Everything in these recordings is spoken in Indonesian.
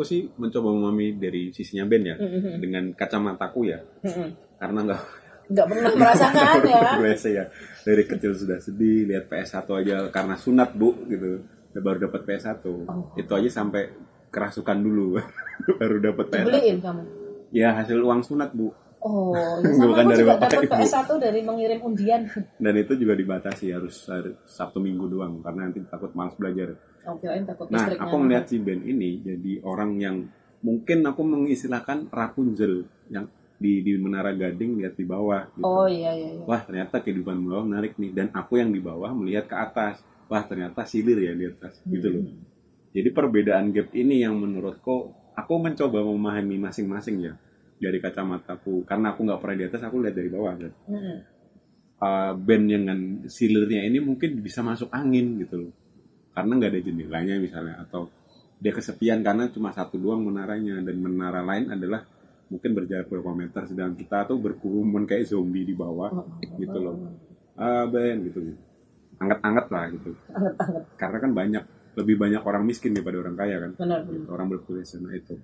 aku sih mencoba memahami dari sisinya Ben ya Mm-mm. dengan kacamataku ya. Mm-mm. karena nggak nggak pernah merasakan ya. ya. Dari kecil sudah sedih lihat PS1 aja karena sunat bu gitu. Baru dapat PS1 Oh. itu aja sampai kerasukan dulu. Baru dapat PS1 dibeliin kamu? Ya hasil uang sunat bu. Oh ya sama Bukan aku dari juga bapak dapat ibu. PS1 dari mengirim undian. Dan itu juga dibatasi harus hari Sabtu Minggu doang. Karena nanti takut malas belajar takut nah aku melihat si Ben ini jadi orang yang mungkin aku mengistilahkan Rapunzel yang di di menara gading lihat di bawah gitu. oh iya iya, iya. wah ternyata kehidupan bawah menarik nih dan aku yang di bawah melihat ke atas wah ternyata silir ya di atas gitu loh Hmm. jadi perbedaan gap ini yang menurutku aku mencoba memahami masing-masing ya dari kacamataku karena aku nggak pernah di atas aku lihat dari bawah kan Mm-mm. uh, band dengan silirnya ini mungkin bisa masuk angin gitu loh karena nggak ada jendelanya misalnya atau dia kesepian karena cuma satu doang menaranya dan menara lain adalah mungkin berjarak beberapa meter sedang kita tuh berkerumun kayak zombie di bawah Oh, gitu loh. ah Ben gitu anget-anget lah gitu. Anget-anget. karena kan banyak lebih banyak orang miskin daripada orang kaya kan. Benar gitu, benar. orang nah itu.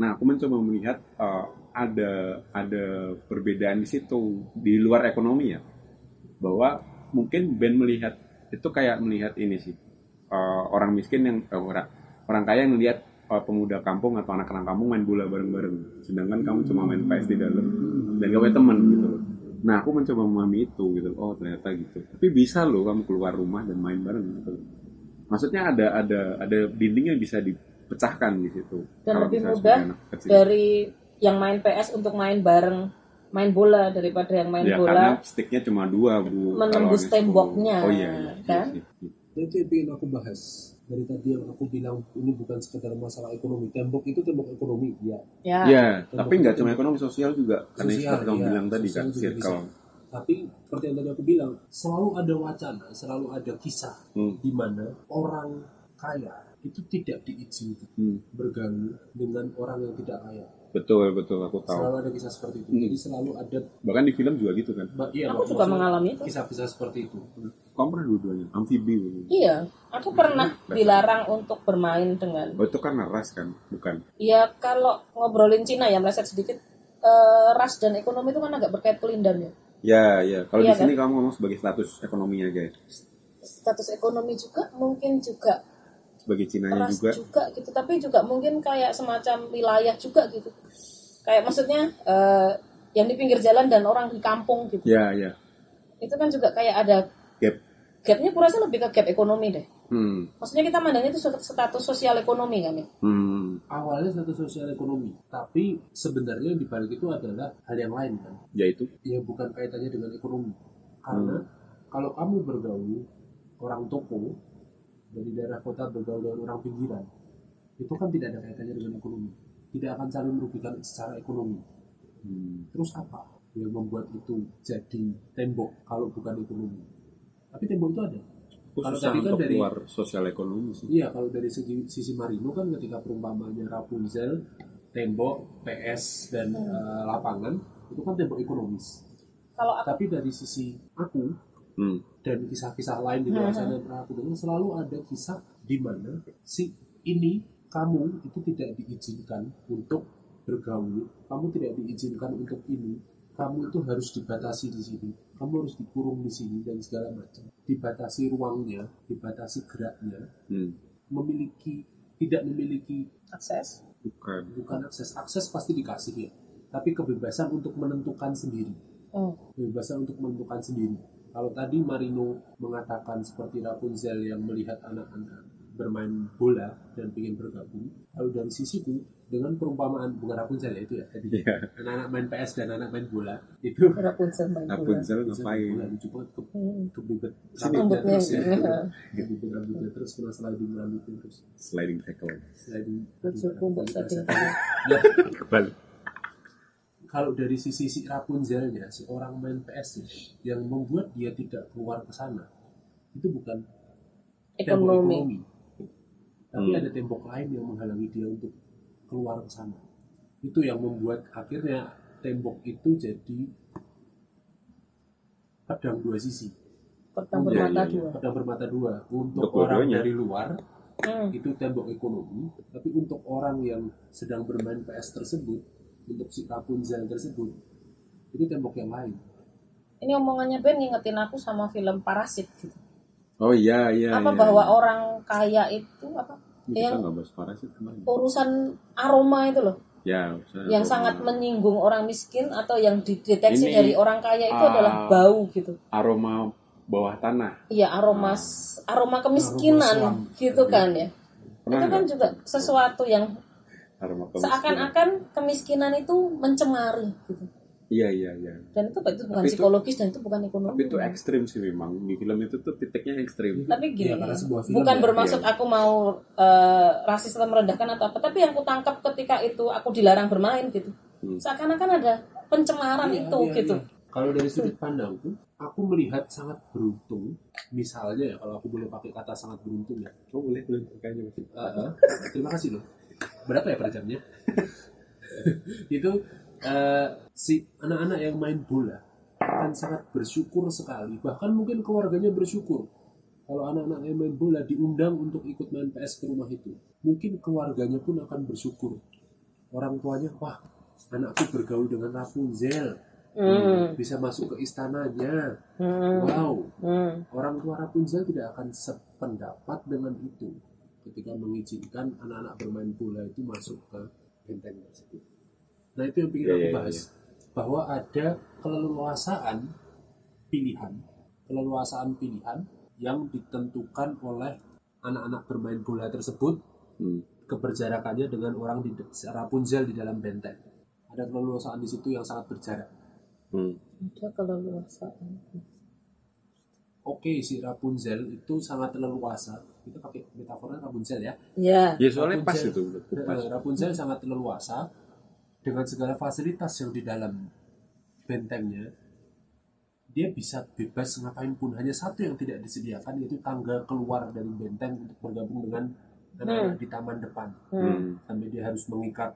Nah aku mencoba melihat uh, ada ada perbedaan di situ di luar ekonomi ya. Bahwa mungkin Ben melihat itu kayak melihat ini sih orang miskin yang eh, orang orang kaya yang melihat uh, pemuda kampung atau anak-anak kampung main bola bareng-bareng. Sedangkan kamu cuma main PS di dalam dan gak punya teman gitu loh. Nah aku mencoba memahami itu gitu oh ternyata gitu. Tapi bisa loh kamu keluar rumah dan main bareng gitu maksudnya ada ada ada dinding yang bisa dipecahkan di situ. Dan lebih mudah dari yang main PS untuk main bareng main bola daripada yang main ya karena bola sticknya cuma dua bu Menembus temboknya, oh iya, iya, kan? iya sih. Dan itu yang ingin aku bahas dari tadi yang aku bilang ini bukan sekedar masalah ekonomi. Tembok itu tembok ekonomi ya. Ya, Ya, tapi nggak cuma ekonomi. sosial juga. Karena Sosial, seperti kamu iya. bilang tadi Sosial kan circle. Tapi seperti yang tadi aku bilang selalu ada wacana selalu ada kisah Hmm. di mana orang kaya itu tidak diizinkan Hmm. bergaul dengan orang yang tidak kaya. Betul betul aku tahu. Selalu ada kisah seperti itu. Hmm. jadi selalu ada bahkan di film juga gitu kan? Ba- iya, aku juga maksudnya mengalami itu. kisah-kisah seperti itu kamu pernah dua-duanya? Amfibi gitu. iya aku pernah dilarang untuk bermain dengan oh itu karena ras kan bukan? Ya kalau ngobrolin Cina ya meleset sedikit eh, ras dan ekonomi itu kan agak berkait kelindan ya ya. Ya kalau Iya di sini kamu ngomong sebagai status ekonominya aja ya. status ekonomi juga mungkin juga sebagai Cinanya ras juga? juga. gitu tapi juga mungkin kayak semacam wilayah juga gitu. Kayak maksudnya eh, yang di pinggir jalan dan orang di kampung gitu. Ya ya. Itu kan juga kayak ada gap gapnya kurasa lebih ke gap ekonomi deh. Hmm. Maksudnya kita mandangnya itu status sosial ekonomi kan ya? Hmm. Awalnya satu sosial ekonomi tapi sebenarnya yang dibalik itu adalah hal yang lain kan? Yaitu? Ya bukan kaitannya dengan ekonomi. Karena kalau kamu bergaul orang toko dari daerah kota bergaul dengan orang pinggiran itu kan tidak ada kaitannya dengan ekonomi. Tidak akan saling merugikan secara ekonomi. Hmm. terus apa yang membuat itu jadi tembok kalau bukan ekonomi tapi tembok itu ada. Kalau tadi kan dari- keluar sosial ekonomi sih. Iya kalau dari segi sisi Marino kan ketika perumpamaannya Rapunzel tembok PS dan eh, lapangan itu kan tembok ekonomis. Kalau aku tapi dari sisi aku hmm. dan kisah-kisah lain di luar sana yang pernah aku dengar selalu ada kisah di mana si ini kamu itu tidak diizinkan untuk bergaul, kamu tidak diizinkan untuk ini, kamu itu harus dibatasi di sini, kamu harus dikurung di sini dan segala macam, dibatasi ruangnya, dibatasi geraknya, Hmm. memiliki tidak memiliki akses? Bukan. Bukan akses. Akses pasti dikasih ya, tapi kebebasan untuk menentukan sendiri. Hmm. kebebasan untuk menentukan sendiri. Kalau tadi Marino mengatakan seperti Rapunzel yang melihat anak-anak bermain bola dan ingin bergabung, lalu dari sisiku dengan perumpamaan bukan Rapunzel ya itu ya tadi. Iya. anak-anak main PS dan anak main bola itu. Rapunzel main bola. Rapunzel bola ngapain? lucu banget ke, Hmm. kebibet rambutnya terus ya. iya. kebibet rambutnya terus kena sliding rambutnya terus. Sliding tackle. Sliding. Nah, kembali kalau dari sisi si Rapunzelnya si orang main PS nya, yang membuat dia tidak keluar ke sana itu bukan ekonomi. ekonomi tapi Hmm. ada tembok lain yang menghalangi dia untuk keluar ke sana. Itu yang membuat akhirnya tembok itu jadi pedang dua sisi. Pedang bermata dua. pedang bermata dua. Untuk Untuk orang dari luar Hmm. itu tembok ekonomi. Tapi untuk orang yang sedang bermain PS tersebut untuk si Rapunzel tersebut itu tembok yang lain. Ini omongannya Ben ngingetin aku sama film Parasit gitu. Oh iya iya. apa iya, bahwa iya. orang kaya itu apa Ini kita yang nggak bahas parasit kemarin. urusan aroma itu loh Ya, yang aroma- sangat menyinggung orang miskin atau yang dideteksi Ini, dari orang kaya itu ah, adalah bau gitu. aroma bawah tanah. Iya aroma aroma kemiskinan Aroma gitu kan ya. Pernah itu kan juga sesuatu yang aroma kemiskinan. seakan-akan kemiskinan itu mencemari gitu. Iya iya iya. Dan itu itu bukan Tapi itu- psikologis dan itu bukan ekonomi. Tapi itu ekstrim sih memang di film itu tuh titiknya ekstrim. Tapi gini, Iya, karena sebuah film bukan ya, bermaksud iya. aku mau eh, rasis atau merendahkan atau apa, tapi yang kutangkap ketika itu aku dilarang bermain gitu. Hmm. Seakan-akan ada pencemaran Iya, itu iya, gitu. iya. Kalau dari sudut pandangku, aku melihat sangat beruntung. Misalnya ya, kalau aku boleh pakai kata sangat beruntung ya. Oh boleh boleh. Eh, eh, terima kasih loh. Berapa ya per jamnya? itu eh, si anak-anak yang main bola akan sangat bersyukur sekali. Bahkan mungkin keluarganya bersyukur kalau anak-anak yang main bola diundang untuk ikut main PS ke rumah itu. Mungkin keluarganya pun akan bersyukur. Orang tuanya, wah anakku bergaul dengan Rapunzel, Hmm. bisa masuk ke istananya. Hmm. Wow, Hmm. orang tua Rapunzel tidak akan sependapat dengan itu ketika mengizinkan anak-anak bermain bola itu masuk ke benteng tersebut. Nah itu yang ingin Iya, aku iya, bahas bahwa ada keleluasaan pilihan, keleluasaan pilihan yang ditentukan oleh anak-anak bermain bola tersebut Hmm. keberjarakannya dengan orang di Rapunzel di dalam benteng. Ada keleluasaan di situ yang sangat berjarak. Hmm. Ada keleluasaan. Oke, si Rapunzel itu sangat leluasa. Kita pakai metafornya Rapunzel ya. Ya. Ya soalnya pas Rapunzel. itu menurutku, pas. Eh, Rapunzel sangat leluasa dengan segala fasilitas yang di dalam bentengnya. Dia bisa bebas ngapain pun. Hanya satu yang tidak disediakan yaitu tangga keluar dari benteng untuk bergabung dengan anak-anak di taman depan. Hmm. Sampai dia harus mengikat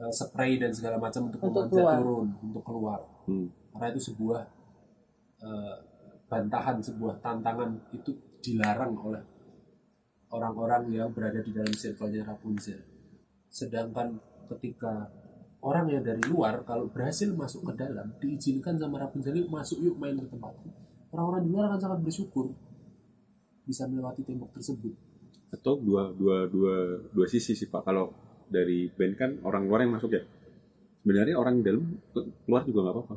eh, spray dan segala macam untuk, Untuk memanjat keluar. turun untuk keluar. Hmm. Karena itu sebuah eh, bantahan, sebuah tantangan itu dilarang oleh orang-orang yang berada di dalam circle-nya Rapunzel. Sedangkan ketika orang yang dari luar kalau berhasil masuk ke dalam diizinkan sama Rapunzel masuk yuk main ke tempat. Orang-orang di luar akan sangat bersyukur bisa melewati tembok tersebut. Atau dua dua dua dua sisi sih pak. Kalau dari band kan orang luar yang masuk ya. Sebenarnya orang dalam keluar juga nggak apa-apa.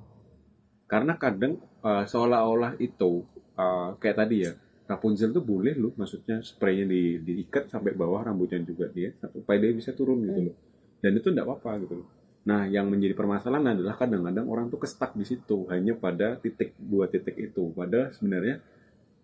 Karena kadang eh, seolah-olah itu eh, kayak tadi ya Rapunzel tuh boleh loh, maksudnya spraynya di, diikat sampai bawah rambutnya juga dia supaya dia bisa turun gitu loh. Dan itu enggak apa-apa gitu loh. Nah, yang menjadi permasalahan adalah kadang-kadang orang tuh kestak di situ hanya pada titik dua titik itu. Padahal sebenarnya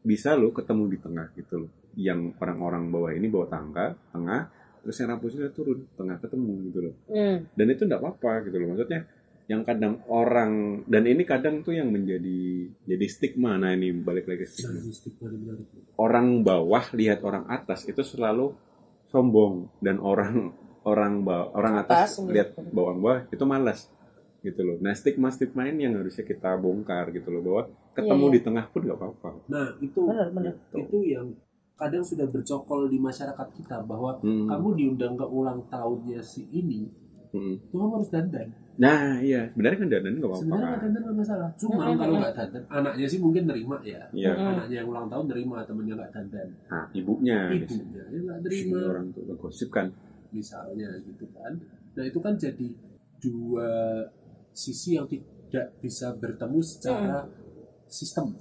bisa loh ketemu di tengah gitu loh. Yang orang-orang bawah ini bawa tangga, tengah, terus yang Rapunzel turun, tengah ketemu gitu loh Hmm. dan itu enggak apa-apa gitu loh maksudnya yang kadang orang dan ini kadang tuh yang menjadi jadi stigma nah ini balik lagi stigma orang bawah lihat orang atas itu selalu sombong dan orang orang bawah orang atas Atas, lihat gitu. bawah bawah itu malas gitu loh nah stigma stigma ini yang harusnya kita bongkar gitu loh bahwa ketemu Iya, iya. di tengah pun nggak apa-apa Nah, itu Benar, benar. Gitu. itu yang kadang sudah bercokol di masyarakat kita bahwa Hmm. kamu diundang ke ulang tahunnya si ini, Mm-mm. itu kamu harus dandan. nah iya sebenarnya kan dandan nggak apa-apa Sebenarnya nggak dandan nggak masalah. Cuma Hmm. kalau nggak dandan, anaknya sih mungkin nerima ya. Iya. Hmm. Anaknya yang ulang tahun nerima, temennya nggak dandan. nah ibunya Ibunya dia nggak terima, orang tuh gosip kan misalnya gitu kan. Nah itu kan jadi dua sisi yang tidak bisa bertemu secara sistem,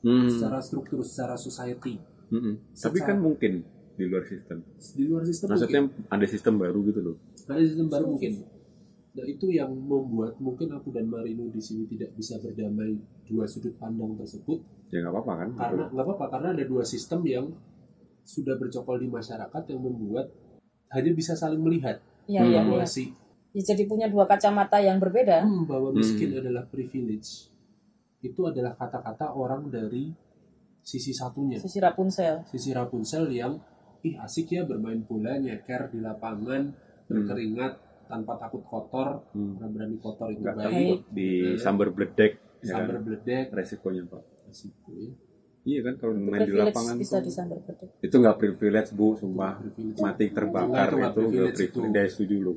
Hmm. secara struktur, secara society. Tapi Secara- kan mungkin di luar sistem. Di luar sistem Maksudnya mungkin. ada sistem baru gitu loh. Ada sistem baru mungkin. Nah itu yang membuat mungkin aku dan Marino di sini tidak bisa berdamai dua sudut pandang tersebut Ya nggak apa-apa kan? karena nggak apa-apa karena ada dua sistem yang sudah bercokol di masyarakat yang membuat hanya bisa saling melihat Ya, Hmm. ya, bahwa ya. si Ya, jadi punya dua kacamata yang berbeda. hmm, bahwa miskin Hmm. adalah privilege itu adalah kata-kata orang dari sisi satunya Sisi Rapunzel. sisi Rapunzel yang ih asik ya bermain bola nyeker di lapangan berkeringat tanpa takut kotor Hmm. berani kotor itu baik di sambar bledek. Ya sambar kan? beledek Resikonya pak. resiko ya Iya kan kalau main di privilege lapangan bisa tuh, disambar itu nggak privilege bu, sumpah Privilege. mati terbakar itu nggak itu nggak privilege, privilege. itu. Dia setuju lu.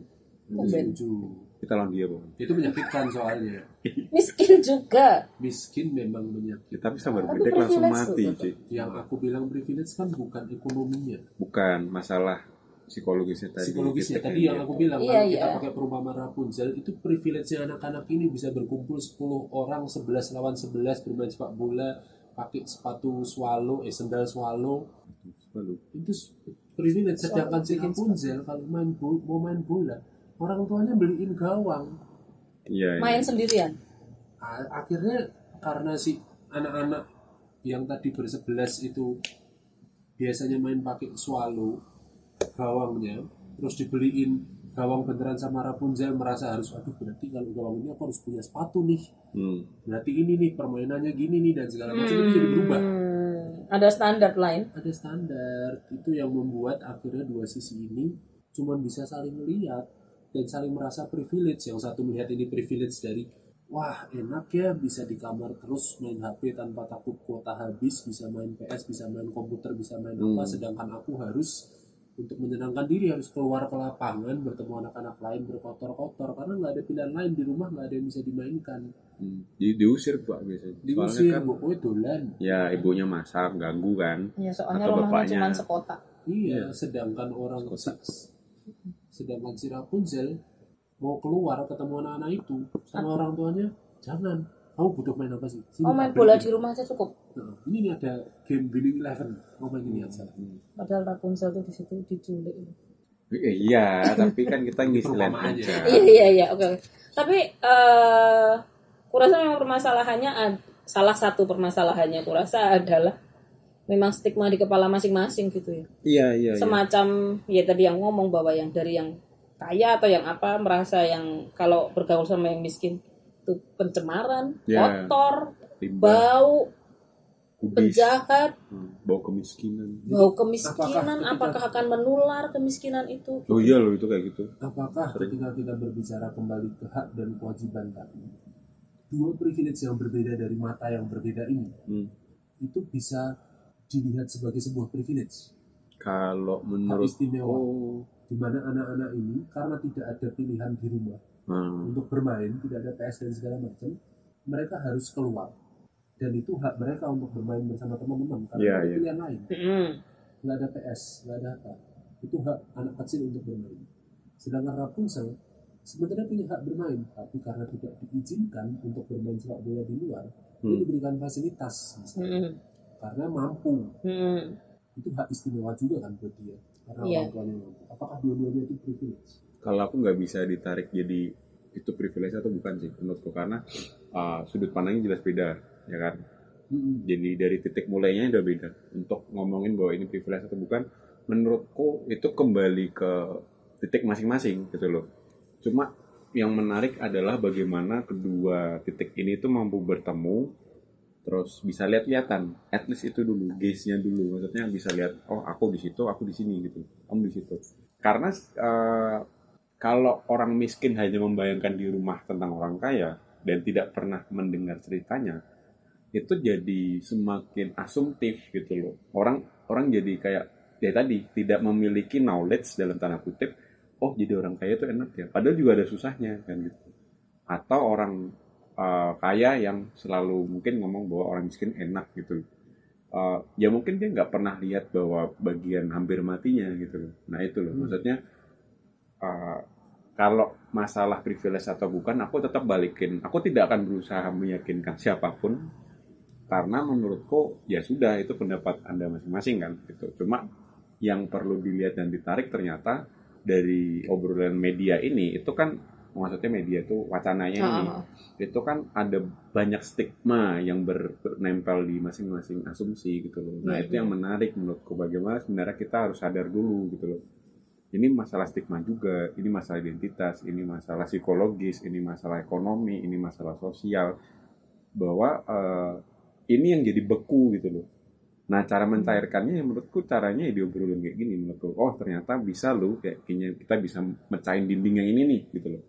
Itu setuju. Kita lawan dia bu. Itu menyakitkan soalnya. miskin juga Miskin memang menyakitkan. Kita bisa berbeda Tapi langsung privilege mati, Ci. Yang aku bilang privilege kan bukan ekonominya. Bukan masalah psikologisnya tadi. Psikologisnya Kita tadi yang aku bilang Iya, kalau kita iya. pakai perumpamaan Rapunzel itu privilege-nya anak-anak ini bisa berkumpul 10 orang 11 lawan 11 bermain sepak bola pakai sepatu swallow eh sendal swallow. Lalu, itu s- privilege sedangkan si Rapunzel kalau main bo- mau main bola. Orang tuanya beliin gawang. Iya, iya. main sendirian? Akhirnya karena si anak-anak yang tadi bersebelas itu biasanya main pakai swallow gawangnya terus dibeliin gawang beneran sama Rapunzel merasa harus aduh berarti kalau gawang ini aku harus punya sepatu nih. Hmm. berarti ini nih permainannya gini nih dan segala macam itu jadi berubah. Hmm, ada standar lain? Ada standar. Itu yang membuat akhirnya dua sisi ini cuma bisa saling melihat dan saling merasa privilege. Yang satu melihat ini privilege dari wah enak ya bisa di kamar terus main HP tanpa takut kuota habis bisa main PS bisa main komputer bisa main apa. Hmm. sedangkan aku harus untuk menyenangkan diri harus keluar ke lapangan bertemu anak-anak lain berkotor-kotor karena nggak ada pilihan lain di rumah nggak ada yang bisa dimainkan Hmm. Di, diusir pak biasanya. diusir Soalnya kan pokoknya dolan ya ibunya masak ganggu kan. ya soalnya Atau rumahnya bapaknya. cuma sekotak Iya, Iya. sedangkan orang Kotak. sedangkan si Rapunzel mau keluar ketemu anak-anak itu sama orang tuanya, jangan. Kamu butuh main apa sih? Sini, oh main bola beliin." di rumah aja cukup Nah, ini nih ada game Winning Eleven. Kamu main ini aja. Hmm. padahal Rapunzel tuh di situ diculik Eh, Iya, tapi kan kita Perumpamaannya. aja. iya iya iya oke oke. tapi eh kurasa memang permasalahannya ad- salah satu permasalahannya kurasa adalah memang stigma di kepala masing-masing gitu ya Iya, iya. iya. semacam ya tadi yang ngomong bahwa yang dari yang kaya atau yang apa merasa yang kalau bergaul sama yang miskin itu pencemaran, Ya. kotor, Limbah, bau, kubis, penjahat, hmm, bau kemiskinan. bau kemiskinan, Apakah apakah akan menular kemiskinan itu? Oh iya loh itu kayak gitu. Apakah ketika kita berbicara kembali ke hak dan kewajiban tadi, dua privilege yang berbeda dari mata yang berbeda ini Hmm. itu bisa dilihat sebagai sebuah privilege. Kalau Hak menurut istimewa. oh, di mana anak-anak ini karena tidak ada pilihan di rumah hmm. untuk bermain, tidak ada PS dan segala macam, mereka harus keluar. Dan itu hak mereka untuk bermain bersama teman-teman karena tidak ada iya. pilihan lain. Nggak ada PS, nggak ada apa. Itu hak anak kecil untuk bermain. Sedangkan Rapunzel sebenarnya punya hak bermain, tapi karena tidak diizinkan untuk bermain sepak bola di luar, Hmm. diberikan fasilitas misalnya. Mm. karena mampu. Mm. Itu hak istimewa juga kan buat dia. Karena Iya. orang tuanya mampu. Apakah dua-duanya itu privilege? Kalau aku nggak bisa ditarik jadi itu privilege atau bukan sih menurutku karena uh, sudut pandangnya jelas beda ya kan. Jadi dari titik mulainya udah beda. Untuk ngomongin bahwa ini privilege atau bukan, menurutku itu kembali ke titik masing-masing gitu loh. Cuma yang menarik adalah bagaimana kedua titik ini tuh mampu bertemu terus bisa lihat-lihatan at least itu dulu gaze-nya dulu maksudnya bisa lihat oh aku di situ aku di sini gitu kamu di situ karena eh, kalau orang miskin hanya membayangkan di rumah tentang orang kaya dan tidak pernah mendengar ceritanya itu jadi semakin asumtif gitu loh. Orang orang jadi kayak ya tadi tidak memiliki knowledge dalam tanda kutip oh jadi orang kaya itu enak ya. Padahal juga ada susahnya kan gitu. Atau orang uh, kaya yang selalu mungkin ngomong bahwa orang miskin enak gitu. Uh, ya mungkin dia nggak pernah lihat bahwa bagian hampir matinya gitu. Loh nah itu loh. Hmm. maksudnya uh, kalau masalah privilege atau bukan aku tetap balikin aku tidak akan berusaha meyakinkan siapa pun karena menurutku ya sudah itu pendapat anda masing-masing kan gitu cuma yang perlu dilihat dan ditarik ternyata dari obrolan media ini itu kan maksudnya media itu wacananya ini Ah, itu kan ada banyak stigma yang ber- bernempel di masing-masing asumsi gitu loh. Nah Iya, itu iya. yang menarik menurutku bagaimana sebenarnya kita harus sadar dulu gitu loh. Ini masalah stigma juga, ini masalah identitas, ini masalah psikologis, ini masalah ekonomi, ini masalah sosial bahwa eh, ini yang jadi beku gitu loh. Nah cara mencairkannya yang menurutku caranya ya diobrolin kayak gini menurutku. Oh ternyata bisa loh kayak kayaknya kita bisa mecahin dinding yang ini nih gitu loh.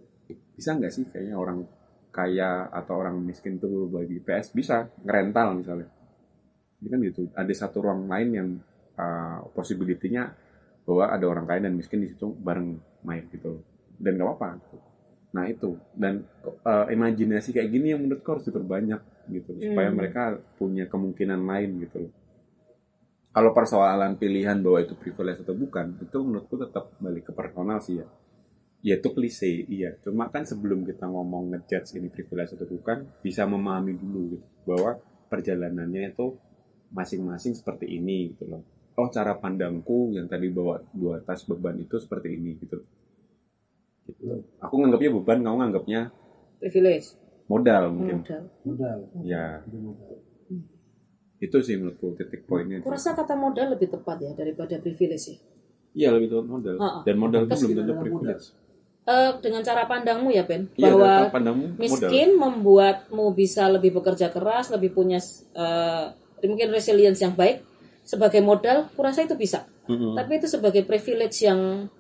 Bisa nggak sih kayaknya orang kaya atau orang miskin tuh bagi PS bisa ngerental misalnya Ini kan gitu. Ada satu ruang lain yang uh, possibility-nya bahwa ada orang kaya dan miskin di situ bareng main gitu. Dan nggak apa-apa. gitu. Nah itu dan uh, imajinasi kayak gini yang menurutku harus diperbanyak gitu supaya Hmm. mereka punya kemungkinan lain gitu. Kalau persoalan pilihan bahwa itu privilege atau bukan, itu menurutku tetap balik ke personal sih ya. Ya itu klise, iya. Cuma kan sebelum kita ngomong ngejudge ini privilege atau bukan, bisa memahami dulu gitu bahwa perjalanannya itu masing-masing seperti ini gitu loh. Oh cara pandangku yang tadi bawa dua tas beban itu seperti ini gitu. Gitu. Aku nganggapnya beban, kamu nganggapnya privilege modal mungkin. modal modal Ya, itu modal itu sih menurutku titik poinnya. aku rasa kata modal lebih tepat ya daripada privilege ya Iya lebih tepat modal. Ha-ha. Dan modal itu belum itu tentu privilege. Eh, dengan cara pandangmu ya Ben Iya, bahwa pandangmu modal. miskin membuatmu bisa lebih bekerja keras lebih punya eh, mungkin resilience yang baik sebagai modal kurasa itu bisa Mm-mm. tapi itu sebagai privilege yang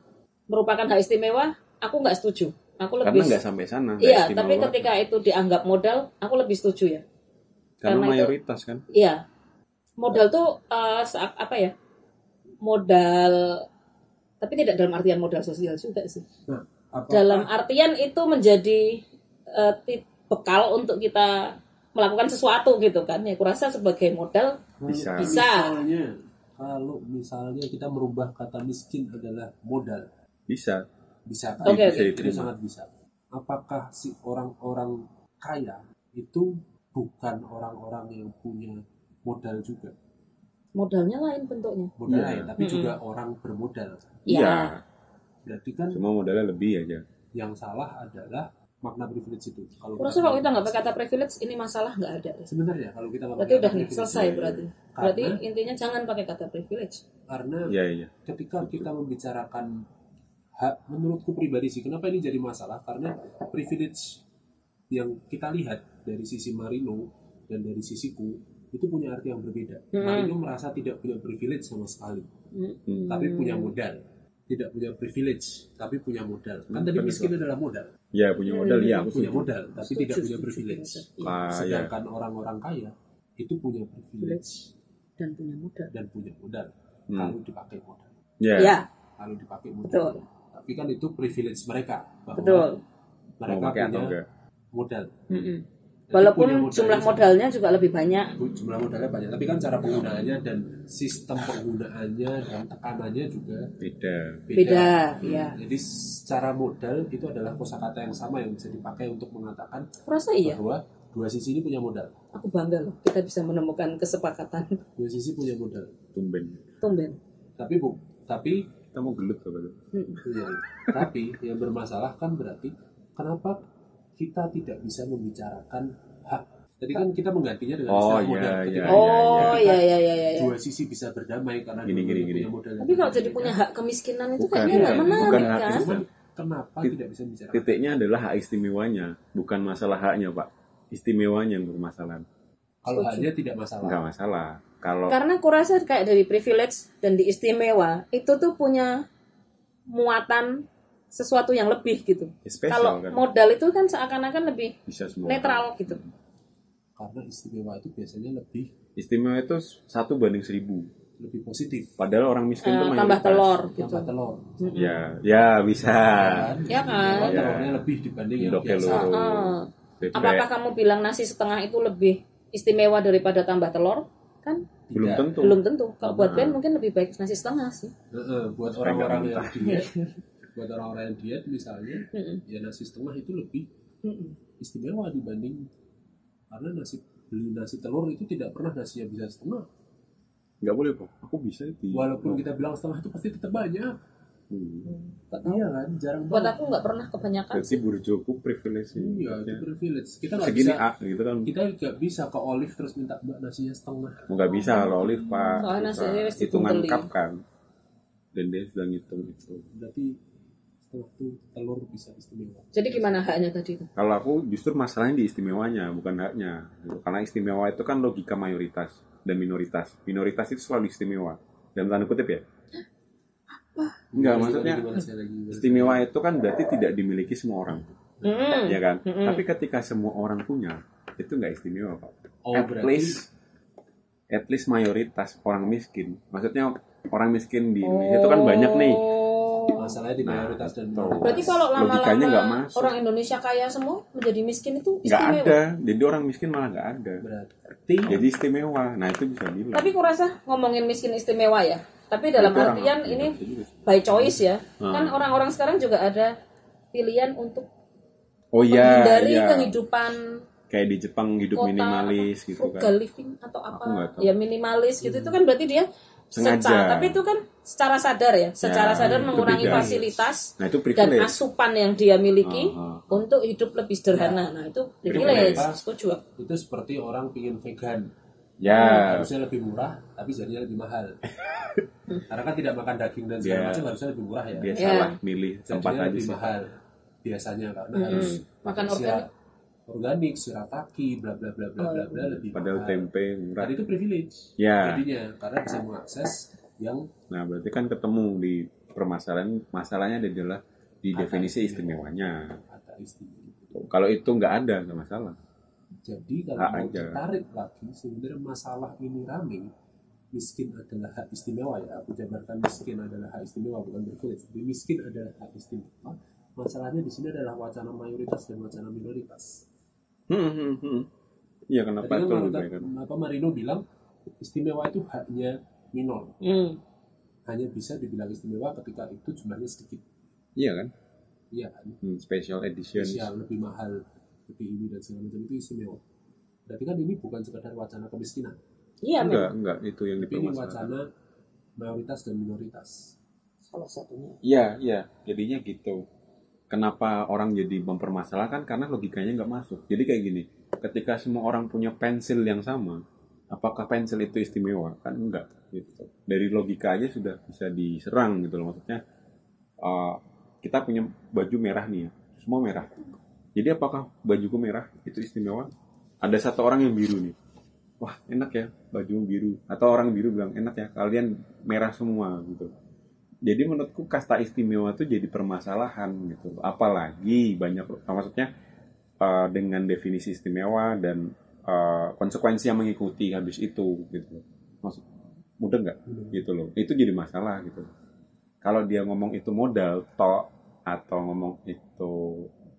merupakan hak istimewa aku nggak setuju aku Karena lebih nggak sampai sana. iya tapi banget. ketika itu dianggap modal aku lebih setuju ya karena, karena itu- mayoritas kan. Iya. Modal tuh sa- apa ya? Modal tapi tidak dalam artian modal sosial juga sih. nah apa Dalam artian itu menjadi ti- bekal untuk kita melakukan sesuatu gitu kan. Ya kurasa sebagai modal Bisa. Bisa. misalnya kalau misalnya kita merubah kata miskin adalah modal Bisa. bisa Oke, bisa oke. itu sangat bisa apakah si orang-orang kaya itu bukan orang-orang yang punya modal juga modalnya lain bentuknya. modal Iya. lain tapi Mm-mm. juga orang bermodal Iya. Iya. berarti kan Cuma modalnya lebih aja. yang salah adalah makna privilege itu kalau Kurasa kalau kita nggak pakai kata privilege ini masalah nggak ada. sebenarnya kalau kita nggak Berarti pakai udah kata nih privilege, selesai berarti. karena Berarti intinya jangan pakai kata privilege. karena Iya iya. ketika kita membicarakan hak menurutku pribadi sih kenapa ini jadi masalah karena privilege yang kita lihat dari sisi Marino dan dari sisiku itu punya arti yang berbeda Hmm. Marino merasa tidak punya privilege sama sekali Hmm. tapi punya modal tidak punya privilege tapi punya modal kan Hmm, tadi miskin adalah modal Ya punya modal Hmm. ya aku punya modal tapi Setuju, tidak punya privilege setuju. Ah, ya. sedangkan orang-orang kaya itu punya privilege Dan punya modal. dan punya modal Hmm. kalau dipakai modal Ya. Ya, kalau dipakai modal betul. tapi kan itu privilege mereka bahwa Betul. mereka punya modal Mm-mm. Jadi Walaupun jumlah modalnya juga lebih banyak. jumlah modalnya banyak tapi kan cara penggunaannya dan sistem penggunaannya dan tekanannya juga Beda. beda, Beda, ya. jadi secara modal itu adalah kosakata yang sama yang bisa dipakai untuk mengatakan Kurasa iya. bahwa dua sisi ini punya modal Aku bangga loh kita bisa menemukan kesepakatan dua sisi punya modal Tumben. tumben. tapi bu tapi Kita mau gelut apa? Mm. ya, tapi yang bermasalah kan berarti kenapa kita tidak bisa membicarakan hak Tadi kan kita menggantinya dengan Oh, istilah iya, modal. iya, Ketika Oh ketika iya iya iya iya. iya. Dua sisi bisa berdamai karena Gini, gini, gini. punya modal. Tapi kalau jadi punya hak kemiskinan itu Bukan, kayaknya iya, nggak menarik bukan hak kan? Cuman kenapa Tit- tidak bisa bicara? Titiknya adalah hak istimewanya, bukan masalah haknya pak. Istimewanya yang bermasalah. Kalau Setuju. haknya tidak masalah. Enggak masalah. Kalau Karena kurasa kayak dari privilege dan diistimewa itu tuh punya muatan sesuatu yang lebih gitu. spesial Kalau kan modal itu kan seakan-akan lebih bisa semua. netral gitu. Karena istimewa itu biasanya lebih Istimewa itu satu banding seribu. lebih positif. Padahal orang miskin Eh, itu tambah mayoritas. telur gitu. Tambah telur. Ya, ya bisa. Ya kan? Kalau telurnya lebih dibanding yang biasa. Jadi Apakah kamu bilang nasi setengah itu lebih istimewa daripada tambah telur? Kan belum tentu. belum tentu. Kalau buat Nah. Ben mungkin lebih baik nasi setengah sih. Heeh, buat Supaya orang-orang yang buat orang-orang yang diet misalnya, Mm-mm. ya nasi setengah itu lebih Mm-mm. istimewa dibanding karena nasi beli nasi telur itu tidak pernah nasinya bisa setengah. Nggak boleh kok. Aku bisa di. Walaupun kita bilang setengah itu pasti tetap banyak. Hmm. Tahu. Iya kan, jarang Buat banget. aku nggak pernah kebanyakan. Berarti burjoku privilege sih. Iya, itu Ya. privilege. Kita nggak Segini bisa, A gitu kan. kita nggak bisa ke Olive terus minta mbak nasinya setengah. Nggak bisa kalau olive pak. Soalnya nasinya hitungan cup kan. Dan dia sudah ngitung itu. Berarti itu telur bisa istimewa. Jadi gimana haknya tadi itu? Kalau aku justru masalahnya di istimewanya, bukan haknya. Gitu. Karena istimewa itu kan logika mayoritas dan minoritas. Minoritas itu selalu istimewa. Dalam tanda kutip ya. Enggak, Gimana, maksudnya gimana? istimewa itu kan berarti tidak dimiliki semua orang. Hmm. Ya kan? Mm-mm. Tapi ketika semua orang punya, itu nggak istimewa, Pak. Oh, At berarti least at least mayoritas orang miskin. Maksudnya orang miskin di Indonesia itu kan banyak nih. Masalahnya di Nah, mayoritas dan betul. minoritas. Berarti kalau lama-lama orang Indonesia kaya semua menjadi miskin itu Nggak istimewa. ada. Jadi orang miskin malah nggak ada. berarti Jadi istimewa. Nah itu bisa bilang. Tapi kurasa ngomongin miskin istimewa ya. Tapi dalam Itu orang- artian iya, ini sih. by choice ya. Hmm. Kan orang-orang sekarang juga ada pilihan untuk Oh iya, menghindari iya. kehidupan Kayak di Jepang hidup kota minimalis gitu kan. living atau apa Aku nggak tahu. ya minimalis gitu itu kan berarti dia Sengaja. secara tapi itu kan secara sadar ya secara Ya, sadar mengurangi beda. fasilitas Nah itu dan asupan yang dia miliki Ah, ah. untuk hidup lebih sederhana nah itu Privilege. setuju itu seperti orang pingin vegan Ya, harusnya lebih murah tapi jadinya lebih mahal karena kan tidak makan daging dan segala Dia- macam harusnya lebih murah ya dia Ya. salah milih tempat jadinya aja lebih sih. mahal biasanya karena Hmm. harus Makan organik. Organik shirataki bla bla bla bla bla bla lebih Padahal mahal. tempe murah. Dan itu privilege Ya. jadinya karena bisa mengakses yang Nah berarti kan ketemu di permasalahan masalahnya adalah di definisi istimewa. istimewanya. ada istimewa. Kalau itu nggak ada nggak masalah. Jadi kalau mau aja. ditarik lagi sebenarnya masalah ini rame miskin adalah hak istimewa ya aku jabarkan miskin adalah hak istimewa bukan privilege Jadi miskin adalah hak istimewa masalahnya di sini adalah wacana mayoritas dan wacana minoritas Hmm, hmm, hmm. Iya kenapa Tadi itu kan lebih Marita- baik kan? apa Marino bilang istimewa itu haknya minor Hmm. hanya bisa dibilang istimewa ketika itu jumlahnya sedikit Iya kan? iya kan Hmm, special edition. spesial lebih mahal lebih ini dan segala macam itu istimewa berarti kan ini bukan sekedar wacana kemiskinan iya Enggak, memang enggak itu yang tapi ini dipermasalahkan. wacana mayoritas dan minoritas salah satunya Iya, iya. Jadinya gitu. Kenapa orang jadi mempermasalahkan? Karena logikanya nggak masuk. Jadi kayak gini, ketika semua orang punya pensil yang sama, apakah pensil itu istimewa? Kan enggak. Gitu. Dari logika aja sudah bisa diserang gitu loh. Maksudnya, uh, kita punya baju merah nih ya, semua merah. Jadi apakah bajuku merah itu istimewa? Ada satu orang yang biru nih. Wah enak ya baju biru. Atau orang biru bilang enak ya kalian merah semua gitu jadi menurutku kasta istimewa itu jadi permasalahan gitu. Apalagi banyak maksudnya uh, dengan definisi istimewa dan uh, konsekuensi yang mengikuti habis itu gitu. Maksud mudah nggak? Gitu loh. Itu jadi masalah gitu. Kalau dia ngomong itu modal tok atau ngomong itu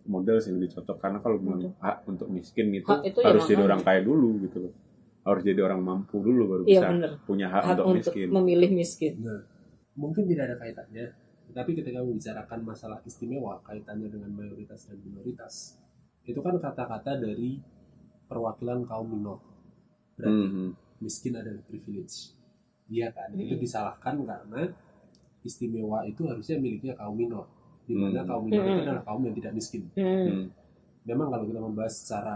modal sih lebih cocok. Karena kalau bilang hak untuk miskin itu, Hak itu ya harus jadi makanya. orang kaya dulu gitu loh. Harus jadi orang mampu dulu baru Iya, bisa bener. punya hak, hak untuk, untuk miskin. memilih miskin. Nah, mungkin tidak ada kaitannya, tetapi ketika membicarakan masalah istimewa kaitannya dengan mayoritas dan minoritas, itu kan kata-kata dari perwakilan kaum minor. Berarti Mhm. miskin adalah privilege. Iya kan? Itu Mhm. disalahkan karena istimewa itu harusnya miliknya kaum minor. Di mana Hmm. kaum minor itu Hmm. adalah kaum yang tidak miskin. Hmm. Hmm. Memang kalau kita membahas secara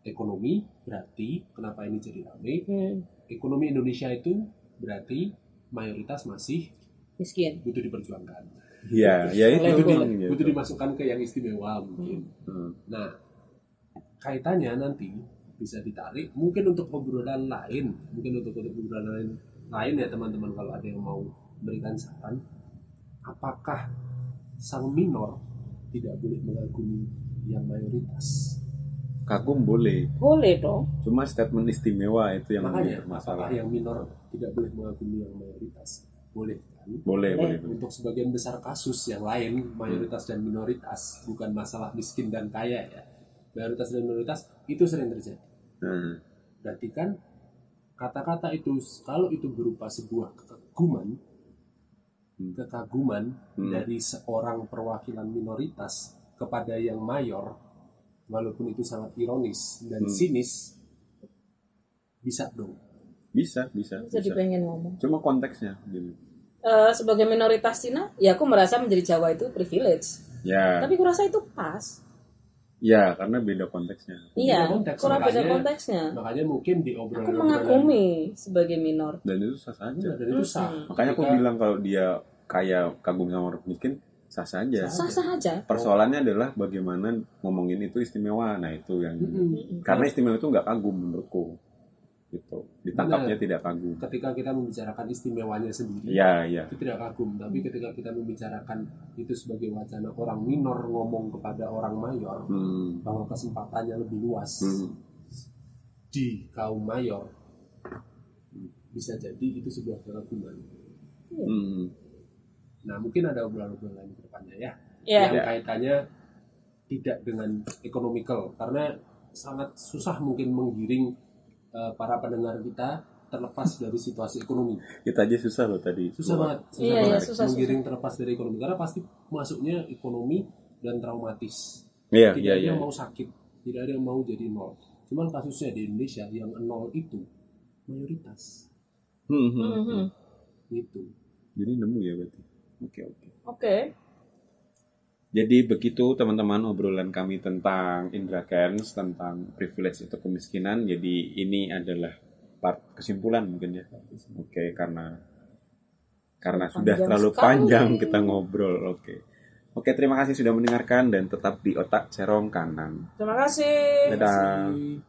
ekonomi, berarti kenapa ini jadi ramai? Hmm. Ekonomi Indonesia itu berarti mayoritas masih miskin butuh diperjuangkan. Iya, ya itu dia. boleh. gitu. Butuh dimasukkan ke yang istimewa mungkin. Hmm. Nah, kaitannya nanti bisa ditarik mungkin untuk obrolan lain, mungkin untuk, untuk obrolan lain, lain ya teman-teman kalau ada yang mau berikan saran, apakah sang minor tidak boleh mengagumi yang mayoritas? Kagum boleh, boleh dong cuma statement istimewa itu yang Makanya, masalah. apakah yang minor tidak boleh mengagumi yang mayoritas? Boleh kan? Boleh, boleh. Untuk sebagian besar kasus yang lain, mayoritas dan minoritas, bukan masalah miskin dan kaya ya. Mayoritas dan minoritas itu sering terjadi. Hmm. Berarti kan kata-kata itu kalau itu berupa sebuah kekaguman, Hmm. kekaguman Hmm. dari seorang perwakilan minoritas kepada yang mayor, walaupun itu sangat ironis dan Hmm. sinis, bisa dong. Bisa, bisa, jadi bisa. pengen ngomong Cuma konteksnya gitu. Eh, sebagai minoritas Cina ya aku merasa menjadi Jawa itu privilege Ya, tapi kurasa itu pas ya karena beda konteksnya. iya konteks, kurang beda konteksnya Makanya mungkin di aku obrolan mengagumi sebagai minor Dan itu sah saja. dan itu sah. Hmm. Makanya aku Ketika- bilang kalau dia kaya kagum sama orang miskin sah saja. sah sah aja Persoalannya adalah bagaimana ngomongin itu istimewa. Nah itu yang Mm-mm. karena istimewa itu nggak kagum menurutku. Gitu. Ditangkapnya Benar. tidak kagum. ketika kita membicarakan istimewanya sendiri Iya, iya. itu tidak kagum tapi ketika kita membicarakan itu sebagai wacana orang minor ngomong kepada orang mayor Hmm. bahwa kesempatannya lebih luas Hmm. di kaum mayor bisa jadi itu sebuah keraguan. Hmm. Nah mungkin ada obrolan-obrolan lain ke depannya ya Ya. yang kaitannya tidak dengan ekonomikal karena sangat susah mungkin menggiring eh, para pendengar kita terlepas dari situasi ekonomi. Kita aja susah loh tadi. Susah banget, susah Iya, iya, banget susah, menggiring terlepas dari ekonomi karena pasti masuknya ekonomi dan traumatis. Iya, tidak iya, ada iya. yang mau sakit, tidak ada yang mau jadi nol. Cuman kasusnya di Indonesia yang nol itu mayoritas Hmm, hmm, Mhm. hmm. gitu. Jadi nemu ya berarti. Oke, oke. Oke. Jadi begitu teman-teman obrolan kami tentang Indra Cairns, tentang privilege atau kemiskinan. Jadi ini adalah part kesimpulan mungkin ya. Oke, karena karena sudah Panjang terlalu sekali. panjang kita ngobrol. Oke. Oke, terima kasih sudah mendengarkan dan tetap di otak cerong kanan. Terima kasih. Dadah. Terima kasih.